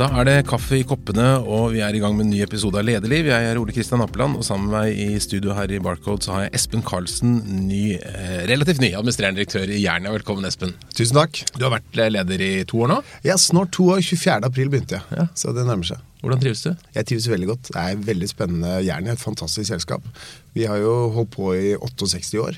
Da er det kaffe i koppene, og vi er i gang med en ny episode av Lederliv. Jeg er Ole Kristian Appeland, og sammen med meg i studio her i Barcode så har jeg Espen Karlsen, ny, eh, relativt ny administrerende direktør i Jernia. Velkommen, Espen. Tusen takk. Du har vært leder i to år nå. Ja, Snart to år. 24. april begynte jeg. Ja. Så det nærmer seg. Hvordan trives du? Jeg trives veldig godt. Det er veldig spennende. Jernia er et fantastisk selskap. Vi har jo holdt på i 68 år.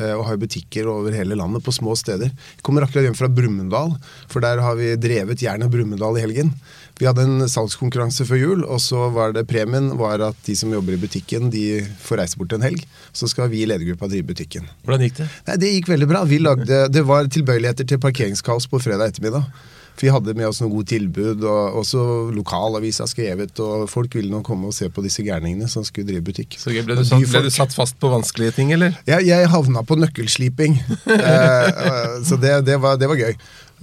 Eh, Og har butikker over hele landet på små steder. Jeg kommer akkurat hjem fra Brumunddal, for der har vi drevet Jernia Brumunddal i helgen. Vi hadde en salgskonkurranse før jul, og så var det premien var at de som jobber i butikken, de får reise bort en helg. Så skal vi i ledergruppa drive butikken. Hvordan gikk det? Nei, Det gikk veldig bra. Vi lagde, det var tilbøyeligheter til parkeringskaos på fredag ettermiddag. For Vi hadde med oss noen gode tilbud, og også lokalavisa skrevet, og folk ville nå komme og se på disse gærningene som skulle drive butikk. Så. Ble, du satt, ble du satt fast på vanskelige ting, eller? jeg, jeg havna på nøkkelsliping, eh, eh, så det, det, var, det var gøy.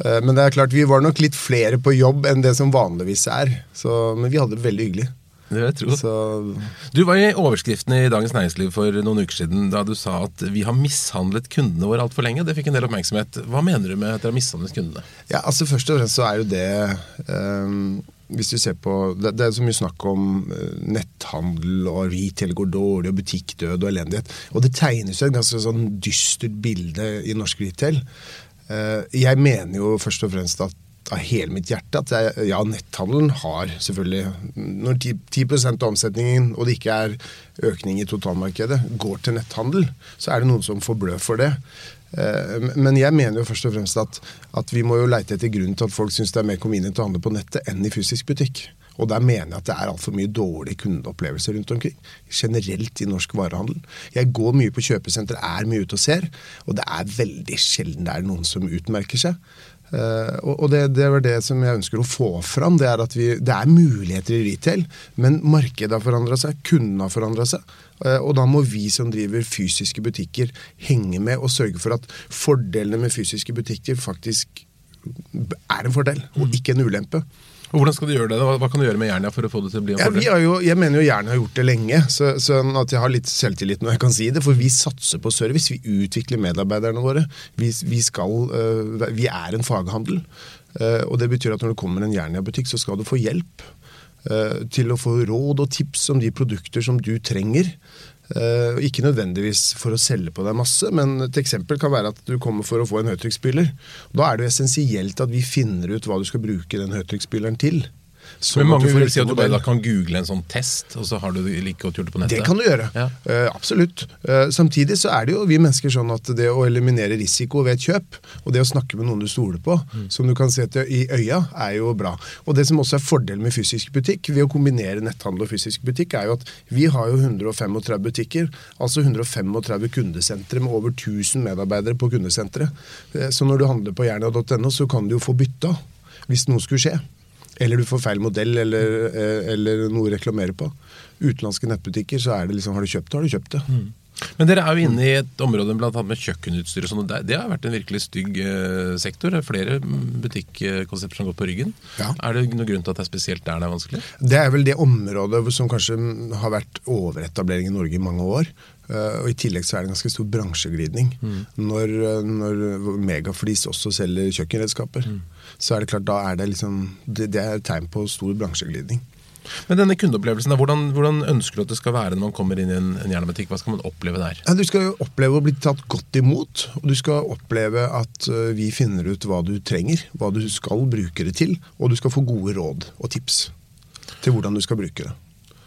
Eh, men det er klart, vi var nok litt flere på jobb enn det som vanligvis er. Så, men vi hadde det veldig hyggelig. Det vil jeg. Så Du var i overskriftene i Dagens Næringsliv for noen uker siden da du sa at vi har mishandlet kundene våre altfor lenge. Det fikk en del oppmerksomhet. Hva mener du med at dere har mishandlet kundene? Ja, altså Først og fremst så er jo det um, Hvis du ser på Det, det er så mye snakk om eh, netthandel og retail går dårlig og butikkdød og elendighet. Og det tegnes jo et ganske sånn dystert bilde i norsk retail. Eh, jeg mener jo først og fremst at av hele mitt hjerte at jeg, ja, netthandelen har selvfølgelig Når 10, 10 av omsetningen, og det ikke er økning i totalmarkedet, går til netthandel, så er det noen som får blø for det. Eh, Men jeg mener jo først og fremst at, at vi må jo leite etter grunnen til at folk syns det er mer convenient å handle på nettet enn i fysisk butikk. Og der mener jeg at det er altfor mye dårlige kundeopplevelser rundt omkring. Generelt i norsk varehandel. Jeg går mye på kjøpesenter, er mye ute og ser, og det er veldig sjelden det er noen som utmerker seg. Uh, og det, det var det som jeg ønsker å få fram. Det er at vi, det er muligheter i retail, men markedet har forandra seg, kundene har forandra seg. Uh, og da må vi som driver fysiske butikker henge med og sørge for at fordelene med fysiske butikker faktisk er en fordel, og ikke en ulempe. Hvordan skal du gjøre det? Hva, hva kan du gjøre med Jernia for å få det til å bli en Ja, vi fordel? har jo, jeg mener jo Jernia har gjort det lenge, så, så, at jeg har litt selvtillit når jeg kan si det. For vi satser på service. Vi utvikler medarbeiderne våre. Vi, vi, skal, uh, vi er en faghandel. Uh, og det betyr at når det kommer en Jernia-butikk, så skal du få hjelp Uh, til å få råd og tips om de produkter som du trenger. Eh, ikke nødvendigvis for å selge på deg masse, men et eksempel kan være at du kommer for å få en høytrykksspyler. Da er det jo essensielt at vi finner ut hva du skal bruke den høytrykksspyleren til. Sånn Men mange vil si at du bare kan google en sånn test, og så har du like godt gjort det på nettet? Det kan du gjøre. Ja. Uh, absolutt. Uh, samtidig så er det jo vi mennesker sånn at det å eliminere risiko ved et kjøp, og det å snakke med noen du stoler på, Mm. som du kan se til i øya, er jo bra. Og det som også er fordelen med fysisk butikk, ved å kombinere netthandel og fysisk butikk, er jo at vi har jo 135 butikker, altså 135 kundesentre med over 1000 medarbeidere på kundesenteret. Uh, så når du handler på jernia.no, så kan du jo få bytta hvis noe skulle skje. Eller du får feil modell eller, eh, eller noe å reklamere på. Utenlandske nettbutikker så er det liksom har du kjøpt det, har du kjøpt det. Men dere er jo inne i et område blant annet med kjøkkenutstyr og sånn, det, det har vært en virkelig stygg eh, sektor. Det er flere mm, butikkonsepter som gått på ryggen. Ja. Er det noen grunn til at det er spesielt der det er vanskelig? Det er vel det området som kanskje har vært overetablering i Norge i mange år. Eh, og I tillegg så er det en ganske stor bransjeglidning. Når, eh, når Megaflis også selger kjøkkenredskaper, så er det klart da er det liksom Det, det er et tegn på stor bransjeglidning. Men denne kundeopplevelsen, hvordan, hvordan ønsker du at det skal være når man kommer inn i en, en Jernia-butikk? Hva skal man oppleve der? Ja, du skal jo oppleve å bli tatt godt imot, og du skal oppleve at vi finner ut hva du trenger, hva du skal bruke det til, og du skal få gode råd og tips til hvordan du skal bruke det.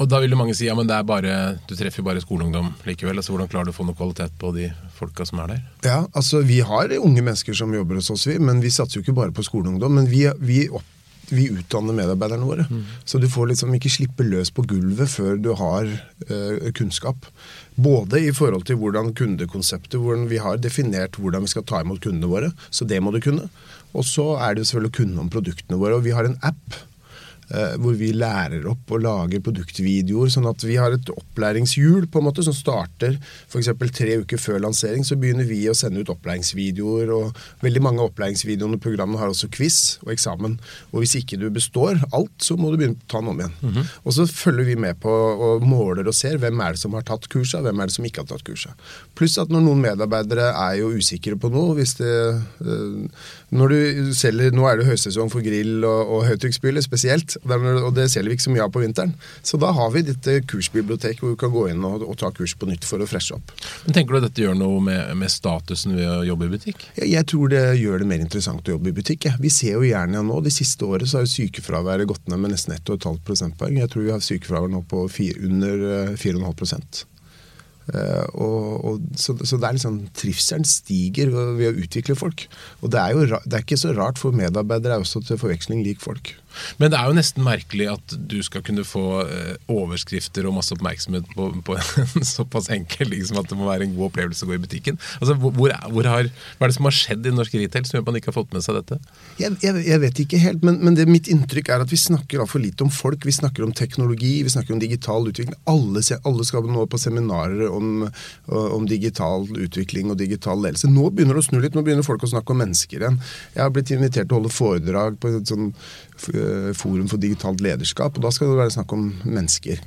Og da vil jo mange si ja, men det er bare, du treffer jo bare skoleungdom likevel. altså Hvordan klarer du å få noe kvalitet på de folka som er der? Ja, altså Vi har unge mennesker som jobber hos oss, vi, men vi satser jo ikke bare på skoleungdom. Men vi, vi, opp, vi utdanner medarbeiderne våre. Så du får liksom ikke slippe løs på gulvet før du har eh, kunnskap. Både i forhold til hvordan kundekonseptet, hvordan vi har definert hvordan vi skal ta imot kundene våre. Så det må du kunne. Og så er det selvfølgelig å kunne om produktene våre. Og vi har en app hvor vi lærer opp og lager produktvideoer. Sånn at vi har et opplæringshjul på en måte som starter f.eks. tre uker før lansering. Så begynner vi å sende ut opplæringsvideoer. og Veldig mange av opplæringsvideoene og programmene har også quiz og eksamen. Og hvis ikke du består alt, så må du begynne å ta den om igjen. Mhm. Og så følger vi med på og måler og ser hvem er det som har tatt kursa, hvem er det som ikke har tatt kursa. Pluss at når noen medarbeidere er jo usikre på noe hvis det, øh, når du selger, Nå er det høysesong for grill og, og høytrykksspyler spesielt, og det, selger vi ikke så mye av på vinteren. Så da har vi dette kursbiblioteket hvor du kan gå inn og, og ta kurs på nytt for å freshe opp. Men Tenker du at dette gjør noe med, med statusen ved å jobbe i butikk? Jeg, jeg tror det gjør det mer interessant å jobbe i butikk. Ja. Vi ser jo gjerne nå, De siste året så har jo sykefraværet gått ned med nesten 1,5 prosentpoeng. Jeg tror vi har sykefravær nå på 4, under eh, 4,5 Uh, og, og, så, så det er liksom trivselen stiger ved, ved å utvikle folk. Og det er jo det er ikke så rart, for medarbeidere er også til forveksling lik folk. Men det er jo nesten merkelig at du skal kunne få eh, overskrifter og masse oppmerksomhet på, på en såpass enkel liksom at det må være en god opplevelse å gå i butikken. Altså, hvor, hvor, har, Hva er det som har skjedd i norsk retail som gjør at man ikke har fått med seg dette? Jeg, jeg, jeg vet ikke helt, men, men det, mitt inntrykk er at vi snakker altfor lite om folk. Vi snakker om teknologi, vi snakker om digital utvikling. Alle, alle skal nå på seminarer om, om digital utvikling og digital ledelse. Nå begynner det å snu litt, nå begynner folk å snakke om mennesker igjen. Jeg har blitt invitert til å holde foredrag på et sånn forum for digitalt lederskap, og da skal det være snakk om mennesker.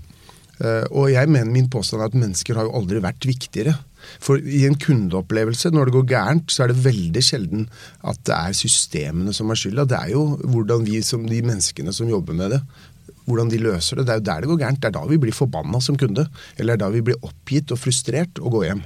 Eh, Og jeg mener min påstand er at mennesker har jo aldri vært viktigere. For i en kundeopplevelse, når det går gærent, så er det veldig sjelden at det er systemene som har skylda. Det er jo hvordan vi som de menneskene som jobber med det, hvordan de løser det. Det er jo der det går gærent. Det er da vi blir forbanna som kunde. Eller det er da vi blir oppgitt og frustrert og går hjem.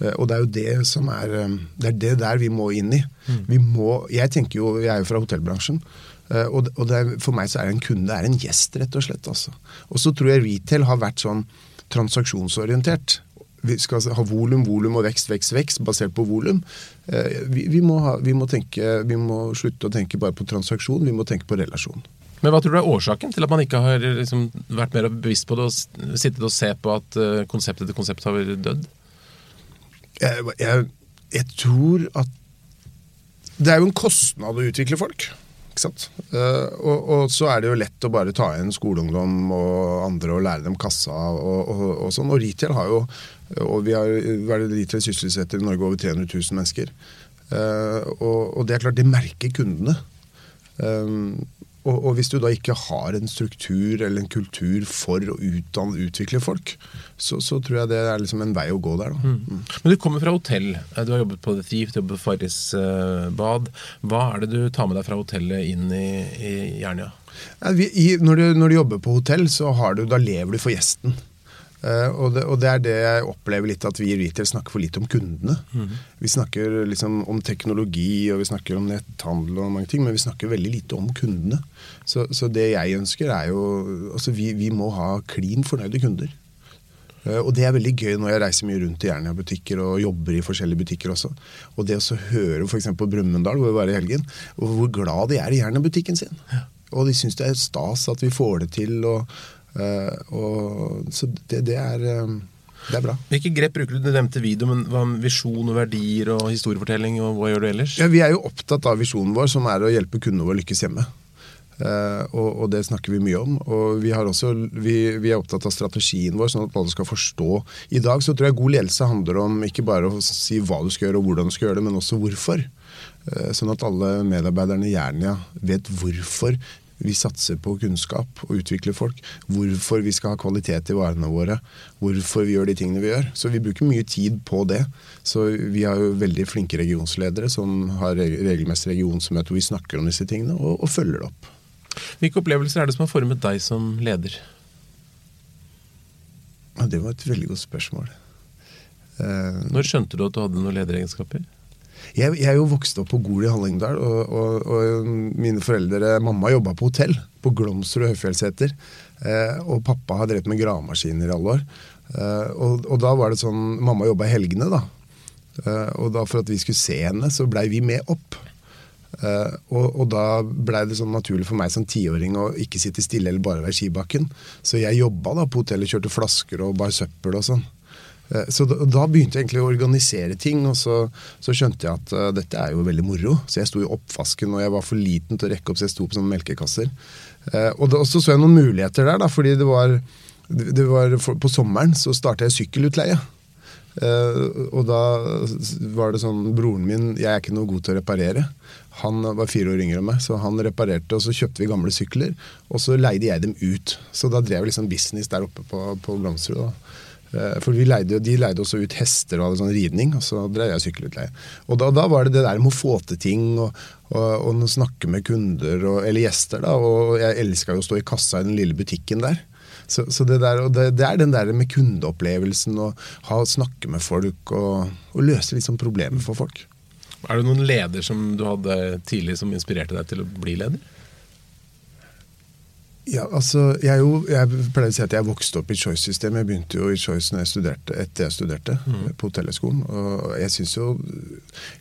Eh, Og det er jo det som er eh, Det er det der vi må inn i. Vi må, jeg tenker jo, jeg er jo fra hotellbransjen. Eh, Og, og det er, for meg så er en kunde er en gjest, rett og slett. Altså. Og så tror jeg retail har vært sånn transaksjonsorientert. Vi skal ha volum, volum og vekst, vekst, vekst, basert på volum. Eh, Vi, vi, må ha- vi, må tenke- vi må slutte å tenke bare på transaksjon, vi må tenke på relasjon. Men Hva tror du er årsaken til at man ikke har liksom, vært mer bevisst på det og sittet og se på at eh, konsept etter konsept har vært dødd? jeg, jeg, jeg tror at Det er jo en kostnad å utvikle folk. Ikke sant? Eh, og, og så er det jo lett å bare ta inn skoleungdom og andre og lære dem kassa og, og, og sånn. Og retail har jo og vi har, det retail sysselsetter i Norge over 300 000 mennesker. Eh, og det er klart, det merker kundene. Um, og, og hvis du da ikke har en struktur eller en kultur for å utdanne utvikle folk, så, så tror jeg det er liksom en vei å gå der. Da. Mm. Men du kommer fra hotell. Eh, Du har jobbet på The Thief, du har jobbet på Farris eh, bad. Hva er det du tar med deg fra hotellet inn i, i Jernia? Når, du, når du jobber på hotell, så har du, da lever du for gjesten. Eh, og, det, og det er det jeg opplever litt at vi i retail snakker for lite om kundene. Vi snakker liksom om teknologi og vi snakker om netthandel og mange ting, men vi snakker veldig lite om kundene. Så, så det jeg ønsker er jo altså vi, vi må ha klin fornøyde kunder. Eh, Og det er veldig gøy når jeg reiser mye rundt i Jernia-butikker og jobber i forskjellige butikker også. Og det å så høre f.eks. på Brumunddal, hvor vi var i helgen, hvor glad de er i Jernia-butikken sin. Og de syns det er stas at vi får det til. Og, og, så det, det, er, eh, det er bra. Hvilke grep bruker du? Du nevnte video, men hva med visjon og verdier og historiefortelling, og hva gjør du ellers? Ja, vi er jo opptatt av visjonen vår, som er å hjelpe kundene våre lykkes hjemme. Eh, og, og det snakker vi mye om. Og vi, har også, vi, vi er opptatt av strategien vår, sånn at alle skal forstå. I dag så tror jeg god ledelse handler om ikke bare å si hva du skal gjøre og hvordan du skal gjøre det, men også hvorfor. Eh, sånn at alle medarbeiderne i Jernia vet hvorfor vi satser på kunnskap og utvikler folk. Hvorfor vi skal ha kvalitet i varene våre. Hvorfor vi gjør de tingene vi gjør. Så vi bruker mye tid på det. Så vi har jo veldig flinke regionsledere som har reg- regelmessig regionsmøte hvor vi snakker om disse tingene og, og følger det opp. Hvilke opplevelser er det som har formet deg som leder? Ja, det var et veldig godt spørsmål. Eh, Når skjønte du at du hadde noen lederegenskaper? Jeg, jeg er jo vokst opp på Gol i Hallingdal, og, og, og mine foreldre Mamma jobba på hotell på Glomsrud Høyfjellseter. Eh, og pappa har drevet med gravemaskiner i alle år. Eh, og, og da var det sånn Mamma jobba i helgene, da. Eh, og da for at vi skulle se henne, så blei vi med opp. Uh, og, og da blei det sånn naturlig for meg som tiåring å ikke sitte stille eller bare være skibakken. Så jeg jobba da på hotellet, kjørte flasker og bar søppel og sånn. Eh, Så da, da begynte jeg egentlig å organisere ting, og så, så skjønte jeg at uh, dette er jo veldig moro. Så jeg sto i oppvasken, og jeg var for liten til å rekke opp, så jeg sto på sånne melkekasser. Uh, og, da, og så så jeg noen muligheter der, da, fordi det var, det var for, På sommeren så starta jeg sykkelutleie. Uh, og da var det sånn Broren min Jeg er ikke noe god til å reparere. Han var fire år yngre enn meg, så han reparerte, og så kjøpte vi gamle sykler. Og så leide jeg dem ut. Så da drev jeg liksom business der oppe på, på Glomsrud. da. Eh, For leide, De leide også ut hester og hadde sånn ridning, og så drev jeg sykkelutleie. Og da, da var det det der med å få til ting og, og, og snakke med kunder og, eller gjester. da, Og jeg elska jo å stå i kassa i den lille butikken der. Så, så det, der, det, det er den der med kundeopplevelsen og ha, snakke med folk og, løse sånn problemer for folk. Er det noen leder som du hadde tidlig som inspirerte deg til å bli leder? Ja, altså, jeg, jo, jeg pleier å si at jeg vokste opp i Choice-systemet. Jeg begynte jo i Choice når jeg studerte, etter jeg studerte på hotellhøgskolen. Og jeg syns jo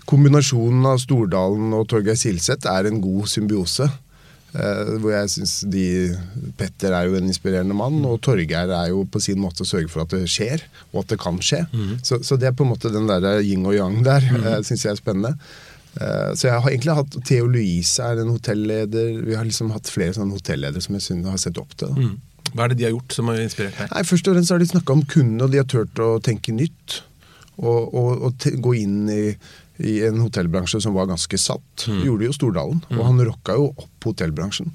kombinasjonen av Stordalen og Torgeir Silseth er en god symbiose. Eh, hvor jeg syns de Petter er jo en inspirerende mann, og Torgeir er jo på sin måte å sørge for at det skjer, og at det kan skje. Så, så det er på en måte den der yin og yang der, mm. syns jeg er spennende. Eh, Så jeg har egentlig hatt Theo Louise er en hotelleder. Vi har liksom hatt flere sånne hotelledere som jeg synes har sett opp til. Mm. Hva er det de har gjort som har inspirert deg? Nei, Først og fremst har de snakka om kundene, og de har turt å tenke nytt. Og, og, og gå inn i, i en hotellbransje som var ganske satt. Det gjorde jo Stordalen. Og han rocka jo opp hotellbransjen.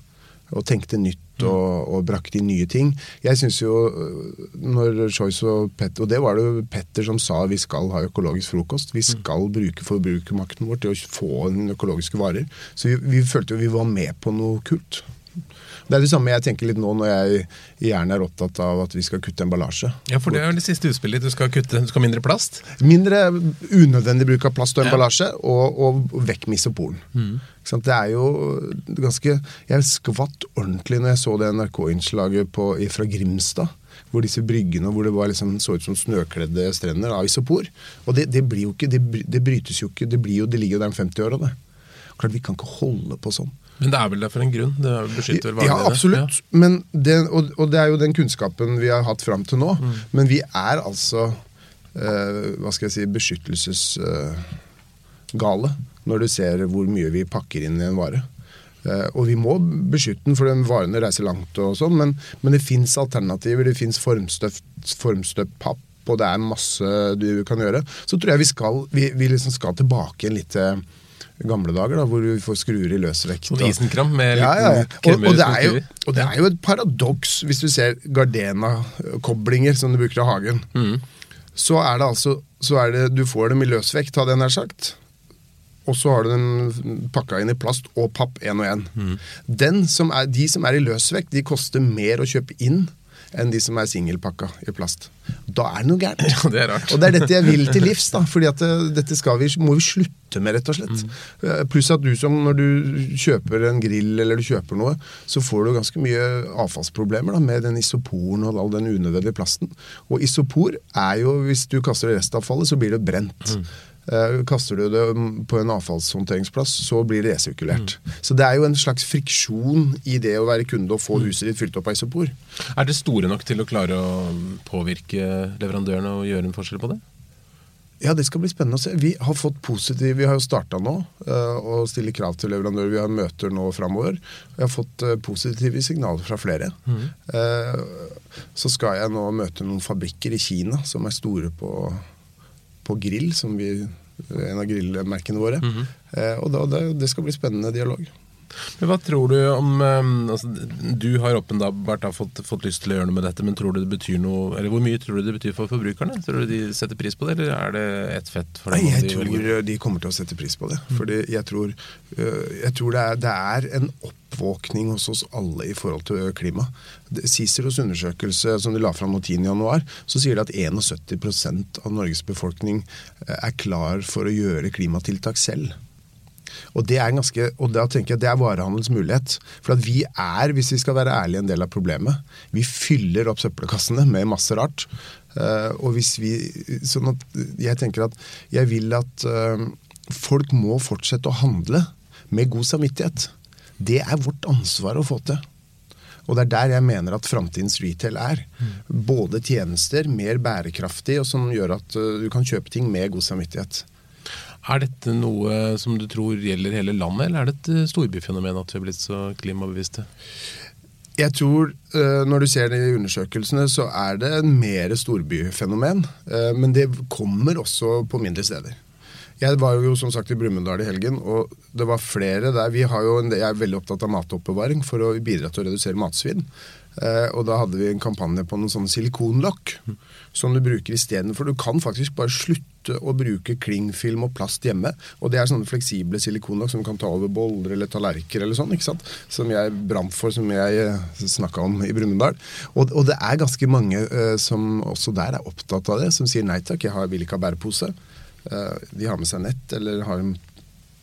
Og tenkte nytt og, og brakte inn nye ting. Jeg synes jo, øh, når Choice og Petter Og det var det jo Petter som sa vi skal ha økologisk frokost. Vi skal bruke forbrukermakten vår til å få inn økologiske varer. Så vi, vi følte jo vi var med på noe kult. Det er det samme jeg tenker litt nå når jeg gjerne er opptatt av at vi skal kutte emballasje. Ja, for det er jo det siste utspillet. Du skal kutte, du skal mindre plast. Mindre unødvendig bruk av plast og emballasje, og, og vekk med isoporen. Det er jo ganske Jeg skvatt ordentlig når jeg så det NRK-innslaget fra Grimstad. Hvor disse bryggene hvor det var liksom, så ut som snøkledde strender av isopor. Og det, det blir jo ikke, det, det brytes jo ikke. Det, blir jo, det ligger jo der om 50 år av det. Klart Vi kan ikke holde på sånn. Men det er vel der for en grunn? Det beskytter vel Ja, absolutt. Men det, og, og det er jo den kunnskapen vi har hatt fram til nå. Mm. Men vi er altså eh, hva skal jeg si beskyttelsesgale når du ser hvor mye vi pakker inn i en vare. Eh, og vi må beskytte den, for den varene reiser langt, og sånn, men, men det fins alternativer. Det fins formstøpt papp, og det er masse du kan gjøre. Så tror jeg vi skal, vi, vi liksom skal tilbake igjen litt til gamle dager, da, hvor vi får skruer i løsvekt. Sånn isenkram med ja, ja, ja. Og, og, det jo, og det er jo et paradoks, hvis du ser Gardena-koblinger som du bruker av hagen. Mm. Så er det altså så er det, Du får dem i løsvekt, hadde jeg nær sagt. Og så har du den pakka inn i plast og papp én og én. Mm. Som er- De som er i løsvekt, de koster mer å kjøpe inn enn de som er singelpakka i plast. Da er det noe gærent. Ja, det er rart. Og det er dette jeg vil til livs. da, fordi at dette skal vi, må vi slutte med, rett og slett. Mm. Pluss at du som når du kjøper en grill eller du kjøper noe, så får du ganske mye avfallsproblemer da, med den isoporen og all den unødvendige plasten. Og isopor er jo, hvis du kaster restavfallet, så blir det brent. Eh, Kaster du det på en avfallshåndteringsplass, så blir det resirkulert. Så det er jo en slags friksjon i det å være kunde og få huset ditt fylt opp av isopor. Er det store nok til å klare å påvirke leverandørene og gjøre en forskjell på det? Ja, det skal bli spennende å se. Vi har fått positiv, vi har jo starta nå eh, å stille krav til leverandører. Vi har møter nå framover. Vi har fått eh, positive signaler fra flere. Eh, så skal jeg nå møte noen fabrikker i Kina som er store på, på grill, som vi, en av grillmerkene våre. eh, og da, det, det skal bli spennende dialog. Men hva tror du om um, altså, Du har åpenbart fått, fått lyst til å gjøre noe med dette, men tror du det betyr noe Eller hvor mye tror du det betyr for forbrukerne? Tror du de setter pris på det, eller er det ett fett for dem? Nei, jeg de tror velger? de kommer til å sette pris på det. Fordi jeg tror, øh, jeg tror det, er, det er en oppvåkning hos oss alle i forhold til klima. Ciceros undersøkelse som de la fram nå 10.1, så sier de at 71% av Norges befolkning øh, er klar for å gjøre klimatiltak selv. Og det er ganske, og da tenker jeg det er varehandelens mulighet. For at vi er, hvis vi skal være ærlige, en del av problemet. Vi fyller opp søppelkassene med masse rart. Eh, og hvis vi, sånn at Jeg tenker at jeg vil at eh, folk må fortsette å handle med god samvittighet. Det er vårt ansvar å få til. Og det er der jeg mener at framtidens retail er. Både tjenester, mer bærekraftig, og som gjør at uh, du kan kjøpe ting med god samvittighet. Er dette noe som du tror gjelder hele landet, eller er det et eh, storbyfenomen at vi er blitt så klimabevisste? Jeg tror, uh, Når du ser det i undersøkelsene, så er det en mer storbyfenomen. Uh, men det kommer også på mindre steder. Jeg var jo som sagt i Brumunddal i helgen, og det var flere der. Vi har jo en, jeg er veldig opptatt av matoppbevaring for å bidra til å redusere matsvinn. Eh, og da hadde vi en kampanje på noen sånne silikonlokk som du bruker istedenfor. Du kan faktisk bare slutte å bruke klingfilm og plast hjemme. Og det er sånne fleksible silikonlokk som kan ta over boller eller tallerkener eller sånn. ikke sant? Som jeg brant for, som jeg eh, snakka om i Brumunddal. Og, og, det er ganske mange uh, som også der er opptatt av det, som sier nei takk, jeg har, vil ikke ha bærepose. Uh, de har med seg nett eller har en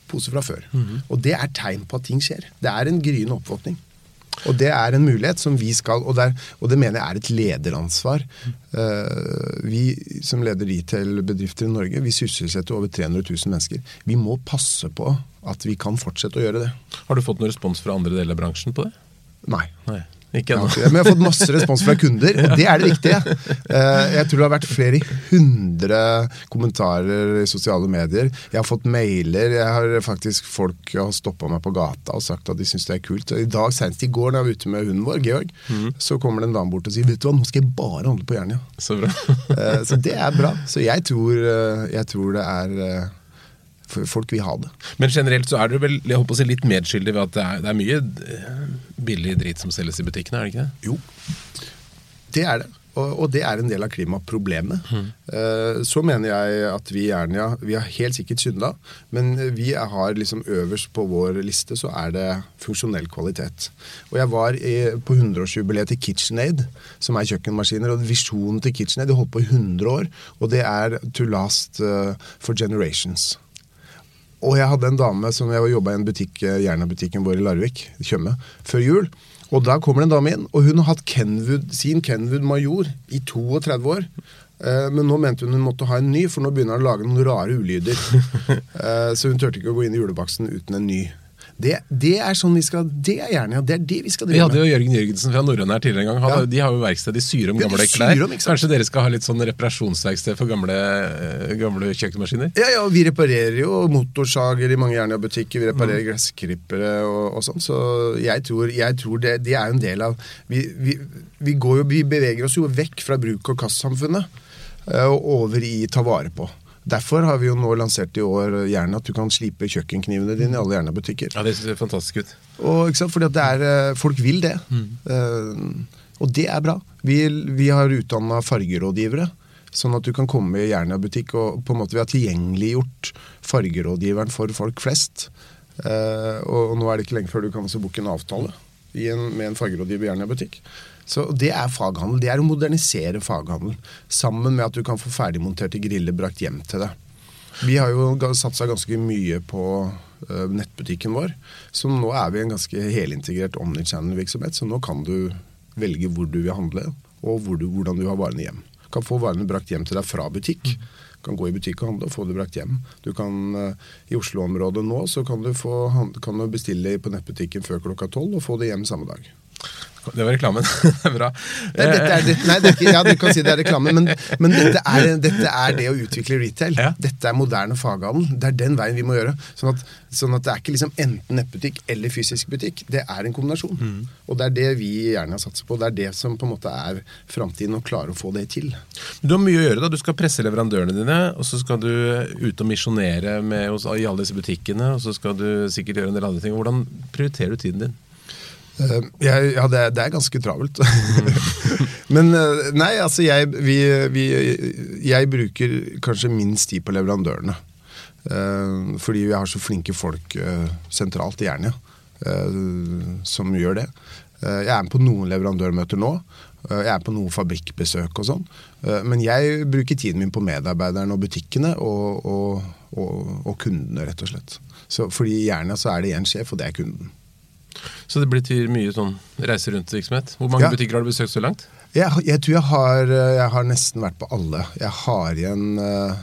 pose fra før. Mm -hmm. Og det er tegn på at ting skjer. Det er en gryende oppvåkning. Og det er en mulighet som vi skal Og, der, og det mener jeg er et lederansvar. Uh, vi som leder retail-bedrifter i Norge, vi sysselsetter over 300 000 mennesker. Vi må passe på at vi kan fortsette å gjøre det. Har du fått noen respons fra andre deler av bransjen på det? Nei. Nei. Ikke ennå. Ja, men jeg har fått masse respons fra kunder, og det er det viktige. Eh, jeg tror det har vært flere hundre kommentarer i sosiale medier. Jeg har fått mailer. jeg har faktisk Folk har stoppa meg på gata og sagt at de syns det er kult. I dag, Senest i går da jeg var ute med hunden vår, Georg, mm. så kommer det en dame bort og sier vet du hva, nå skal jeg bare handle på Jernia. Så bra. Eh, så det er bra. Så jeg tror, eh, jeg tror det er folk vil ha det. Men generelt så er dere vel jeg håper å si, litt medskyldig ved at det er, det er mye eh, billig drit som selges i butikkene, er det ikke det? Jo, det er det. Og, og det er en del av klimaproblemet. Mm. Uh, så mener jeg at vi i Jernia Vi har helt sikkert synda, men vi har liksom øverst på vår liste så er det funksjonell kvalitet. Og jeg var i, på 100-årsjubileet til KitchenAid, som er kjøkkenmaskiner. Og visjonen til KitchenAid det holdt på i 100 år, og det er to last uh, for generations. Og jeg hadde en dame som jeg jobba i en butikk, eh, Jerna-butikken vår i Larvik, Tjøme, før jul. Og da kommer det en dame inn, og hun har hatt Kenwood, sin Kenwood Major i 32 år. Eh, men nå mente hun hun måtte ha en ny, for nå begynner hun å lage noen rare ulyder. Eh, så hun turte ikke å gå inn i julebaksten uten en ny. Det, det, er sånn vi skal, det er gjerne, det er det vi skal drive med. Vi hadde jo Jørgen Jørgensen fra Norrøn her tidligere en gang. ja. De har jo verksted, de syr om gamle klær. Kanskje dere skal ha litt sånn reparasjonsverksted for gamle, eh, gamle kjøkkenmaskiner? Ja, ja, vi reparerer jo motorsager i mange Jernia-butikker. Vi reparerer mm. gressklippere og, og, sånn. Så jeg tror, jeg tror det, det, er en del av vi, vi, vi, jo, vi beveger oss jo vekk fra bruk- og kastsamfunnet eh, og over i ta vare på. Derfor har vi jo nå lansert i år gjerne at du kan slipe kjøkkenknivene dine i alle Jernia-butikker. Ja, det ser fantastisk ut. Og, ikke sant? Fordi er, eh, folk vil det. Mm. Uh, og det er bra. Vi, vi har utdanna fargerådgivere. Sånn at du kan komme i Jernia-butikk og på en måte vi har tilgjengeliggjort fargerådgiveren for folk flest. Uh, og, nå er det ikke lenge før du kan også booke en avtale en, med en fargerådgiver i Jernia-butikk. Så Det er faghandel. Det er å modernisere faghandel. Sammen med at du kan få ferdigmonterte griller brakt hjem til deg. Vi har jo satsa ganske mye på uh, nettbutikken vår. Så nå er vi en ganske helintegrert omnichannel-virksomhet. Så nå kan du velge hvor du vil handle, og hvor du, hvordan du har varene hjem. Du kan få varene brakt hjem til deg fra butikk. Du kan gå i butikk og handle og få det brakt hjem. Du kan, uh, I Oslo-området nå så kan du, få, kan du bestille på nettbutikken før klokka tolv og få det hjem samme dag. Det var reklamen. det er bra. Nei, er, det, nei det er ikke, ja, du kan si det er reklame, men, men dette, er, dette, er, det å utvikle retail. Ja. Dette er moderne faghandel. Det er den veien vi må gjøre. Sånn at, sånn at det er ikke liksom enten nettbutikk eller fysisk butikk. Det er en kombinasjon. Mm. Og det er det vi gjerne satser på. Det er det som på en måte er framtiden, å klare å få det til. Du har mye å gjøre. da. Du skal presse leverandørene dine, og så skal du ut og misjonere i alle disse butikkene, og så skal du sikkert gjøre en del andre ting. Hvordan prioriterer du tiden din? Uh, jeg, ja, det er, det er, ganske travelt. Men uh, nei, altså jeg, vi, vi, jeg bruker kanskje minst tid på leverandørene. Uh, fordi vi har så flinke folk sentralt i Jernia som gjør det. jeg er med på noen leverandørmøter nå. Jeg er på noen fabrikkbesøk og sånn. Men jeg bruker tiden min på medarbeiderne og butikkene og, og, og, og kundene, rett og slett. Så fordi i Jernia så er det én sjef, og det er kunden. Så det blir mye sånn reise rundt-virksomhet. Hvor mange ja. butikker har du besøkt så langt? Jeg, jeg tror jeg har, jeg har, nesten vært på alle. Jeg har igjen uh,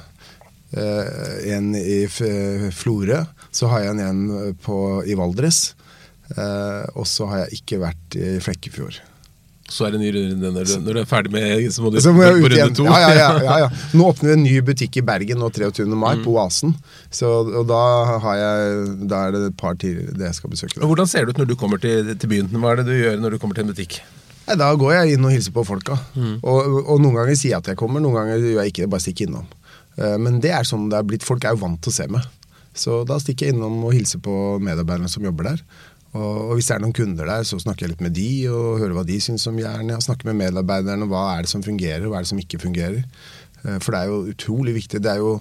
en i Florø. Så har jeg en igjen på, i Valdres. Uh, og så har jeg ikke vært i Flekkefjord. Så er det ny runde når, du- når du er ferdig med Så må du Så må jeg på runde to. Ja, ja, ja, ja, ja. Nå åpner vi en ny butikk i Bergen nå 23. mai, Mm. på Oasen. Så, og da, har jeg, da er det et par til det jeg skal besøke. Og Hvordan ser det ut når du kommer til, til byen? Hva er det du gjør når du kommer til en butikk? Nei, da går jeg inn og hilser på folka. Mm. Og, og noen ganger sier jeg at jeg kommer, noen ganger gjør jeg ikke det, bare stikker innom. Eh, Men det er sånn det er blitt. Folk er jo vant til å se meg. Så da stikker jeg innom og hilser på medarbeiderne som jobber der. Og, hvis det er noen kunder der, så snakker jeg litt med de og hører hva de syns om Jernia. Snakker med medarbeiderne hva er det som fungerer, og hva er det som ikke fungerer. Eh, For det er jo utrolig viktig. Det er jo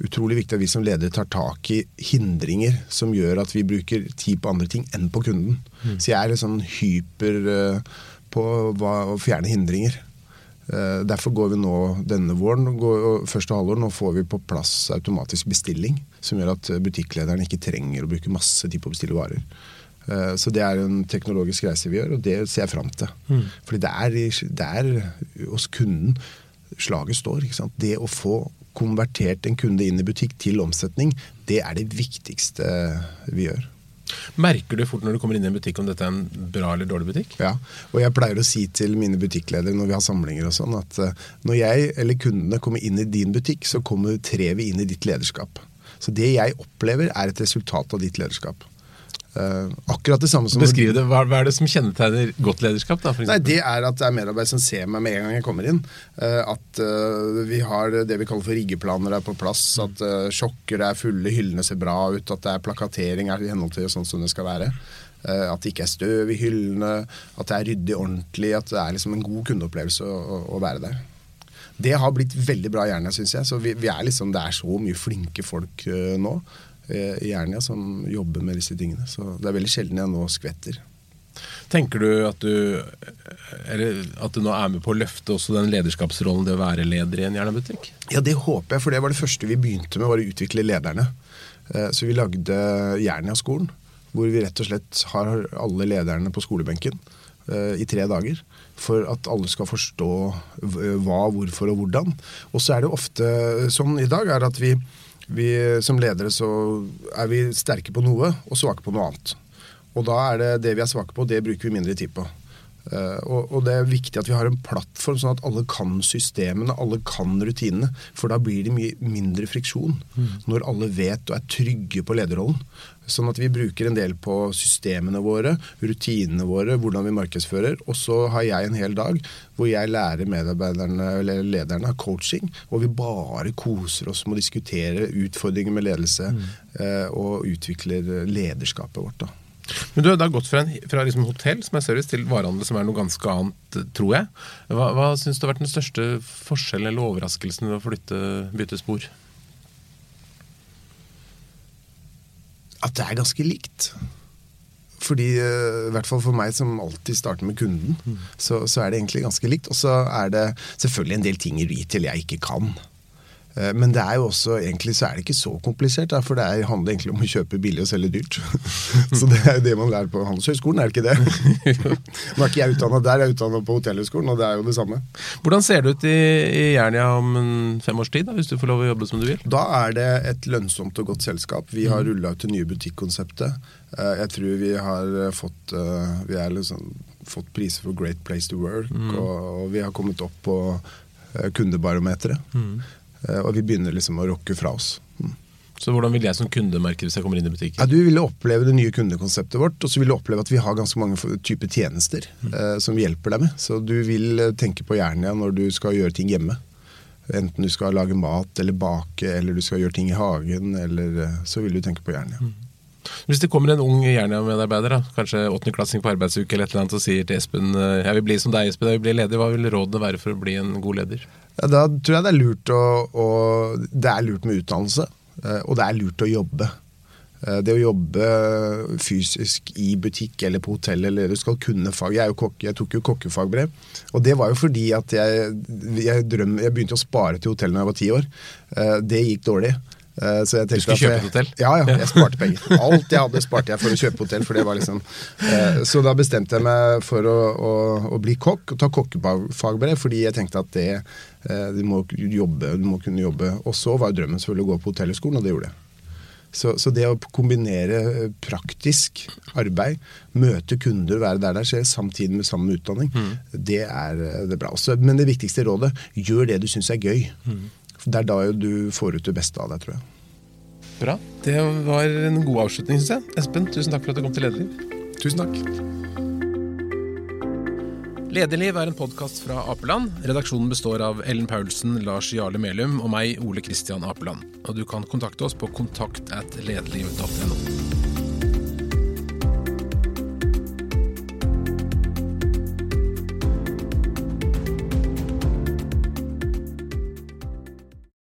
utrolig viktig at vi som ledere tar tak i hindringer som gjør at vi bruker tid på andre ting enn på kunden. Så jeg er litt sånn hyper eh, på hva, å fjerne hindringer. Eh, Derfor går vi nå denne våren, går, første halvår, nå får vi på plass automatisk bestilling. Som gjør at butikklederen ikke trenger å bruke masse tid på å bestille varer. Eh, Så det er en teknologisk reise vi gjør, og det ser jeg fram til. Fordi det er, det er hos kunden slaget står. Det å få konvertert en kunde inn i butikk til omsetning, det er det viktigste vi gjør. Merker du fort når du kommer inn i en butikk om dette er en bra eller dårlig butikk? Ja, og jeg pleier å si til mine butikkledere når vi har samlinger og sånn, at eh, når jeg eller kundene kommer inn i din butikk, så kommer, trer vi inn i ditt lederskap. Så det jeg opplever, er et resultat av ditt lederskap. Eh, akkurat det samme som Beskriv det. Hva, hva er det som kjennetegner godt lederskap? da? For Nei. Det er at det er medarbeidere som ser meg med en gang jeg kommer inn. Uh, at uh, vi har det vi kaller for riggeplaner er på plass. At uh, sjokker er fulle, hyllene ser bra ut. At det er plakatering er i henhold til sånn som det skal være. At det ikke er støv i hyllene. At det er ryddig ordentlig. At det er liksom en god kundeopplevelse å, å, å være der. Det har blitt veldig bra i Jernia, syns jeg. Så vi, vi er liksom, det er så mye flinke folk nå i Jernia som jobber med disse tingene. Så det er veldig sjelden jeg nå skvetter. Tenker du at du eller at du nå er med på å løfte også den lederskapsrollen det å være leder i en Jernia-butikk? Ja, det håper jeg, for det var det første vi begynte med, var å utvikle lederne. Eh, Så vi lagde Jernia-skolen, hvor vi rett og slett har alle lederne på skolebenken eh, i tre dager. For at alle skal forstå hva, hvorfor og hvordan. Og så er det ofte sånn i dag er at vi, vi som ledere så er vi sterke på noe og svake på noe annet. Og da er det det vi er svake på, det bruker vi mindre tid på. Eh, og, og det er viktig at vi har en plattform sånn at alle kan systemene, alle kan rutinene. For da blir det mye mindre friksjon når alle vet og er trygge på lederrollen. Sånn at vi bruker en del på systemene våre, rutinene våre, hvordan vi markedsfører. Og så har jeg en hel dag hvor jeg lærer medarbeiderne eller lederne coaching. Og vi bare koser oss med å diskutere utfordringer med ledelse mm. og utvikler lederskapet vårt. da. Men du har da gått fra, en, fra liksom hotell som er service, til varehandel som er noe ganske annet, tror jeg. Hva, hva syns du har vært den største forskjellen eller overraskelsen ved å flytte, bytte spor? at det er ganske likt. Fordi, eh, i hvert fall for meg som alltid starter med kunden, så, så er det egentlig ganske likt. Og så er det selvfølgelig en del ting i retail jeg ikke kan. Eh, Men det er jo også, egentlig så er det ikke så komplisert, for det er, handler egentlig om å kjøpe billig og selge dyrt. så det er jo det man lærer på Handelshøyskolen, er det ikke det? Nå er ikke jeg utdannet der, jeg er utdannet på Hotellhøyskolen, og det er jo det samme. Hvordan ser det ut i, i Jernia om fem års tid, da, hvis du får lov å jobbe som du vil? Da er det et lønnsomt og godt selskap. Vi har rulla ut det nye butikkonseptet. Eh, Jeg tror vi har eh, fått Vi er liksom fått priser for Great Place to Work, og, og vi har kommet opp på kundebarometeret. Eh, Og vi begynner liksom å rokke fra oss. Mm. Så hvordan vil jeg som kunde merke hvis jeg kommer inn i butikken? Ja, du ville oppleve det nye kundekonseptet vårt, og så vil du oppleve at vi har ganske mange typer tjenester eh, som vi hjelper deg med. Så du vil eh, tenke på Jernia når du skal gjøre ting hjemme. Enten du skal lage mat eller bake, eller du skal gjøre ting i hagen, eller eh, så vil du tenke på Jernia. Hvis det kommer en ung Jernia-medarbeider, da, kanskje åttendeklassing på arbeidsuke eller et eller annet, og sier til Espen eh, jeg vil bli som deg, Espen, jeg vil bli leder, hva vil rådene være for å bli en god leder? Da tror jeg det er lurt å, å Det er lurt med utdannelse, eh, og det er lurt å jobbe. Eh, Det å jobbe fysisk i butikk eller på hotell, eller du skal kunne fag Jeg, kokke, jeg tok jo kokkefagbrev, og det var jo fordi at jeg, jeg, drøm, jeg begynte å spare til hotell da jeg var ti år. Det gikk dårlig. Eh, Så jeg du skulle kjøpe jeg- et hotell? Ja, ja. Jeg sparte penger. Alt jeg hadde, sparte jeg for å kjøpe hotell. For det var liksom eh, Så da bestemte jeg meg for å, å, å bli kokk og ta kokkefagbrev, fordi jeg tenkte at det eh, du må jobbe, du må kunne jobbe. Og så var drømmen selvfølgelig å gå på hotellhøgskolen, og det gjorde jeg. Så, så det å kombinere praktisk arbeid, møte kunder, være der det skjer, samtidig med samme utdanning, utdanning, det, er, det er bra. Også, men det viktigste rådet, gjør det du syns er gøy. For Det er da jo du får ut det beste av deg, tror jeg. Bra. Det var en god avslutning, syns jeg. Espen, tusen takk for at du kom til Lederliv. Tusen takk. Lederliv er en podkast fra Apeland. Redaksjonen består av Ellen Paulsen, Lars Jarle Melum og meg, Ole Kristian Apeland. Og du kan kontakte oss på kontakt at lederliv.no.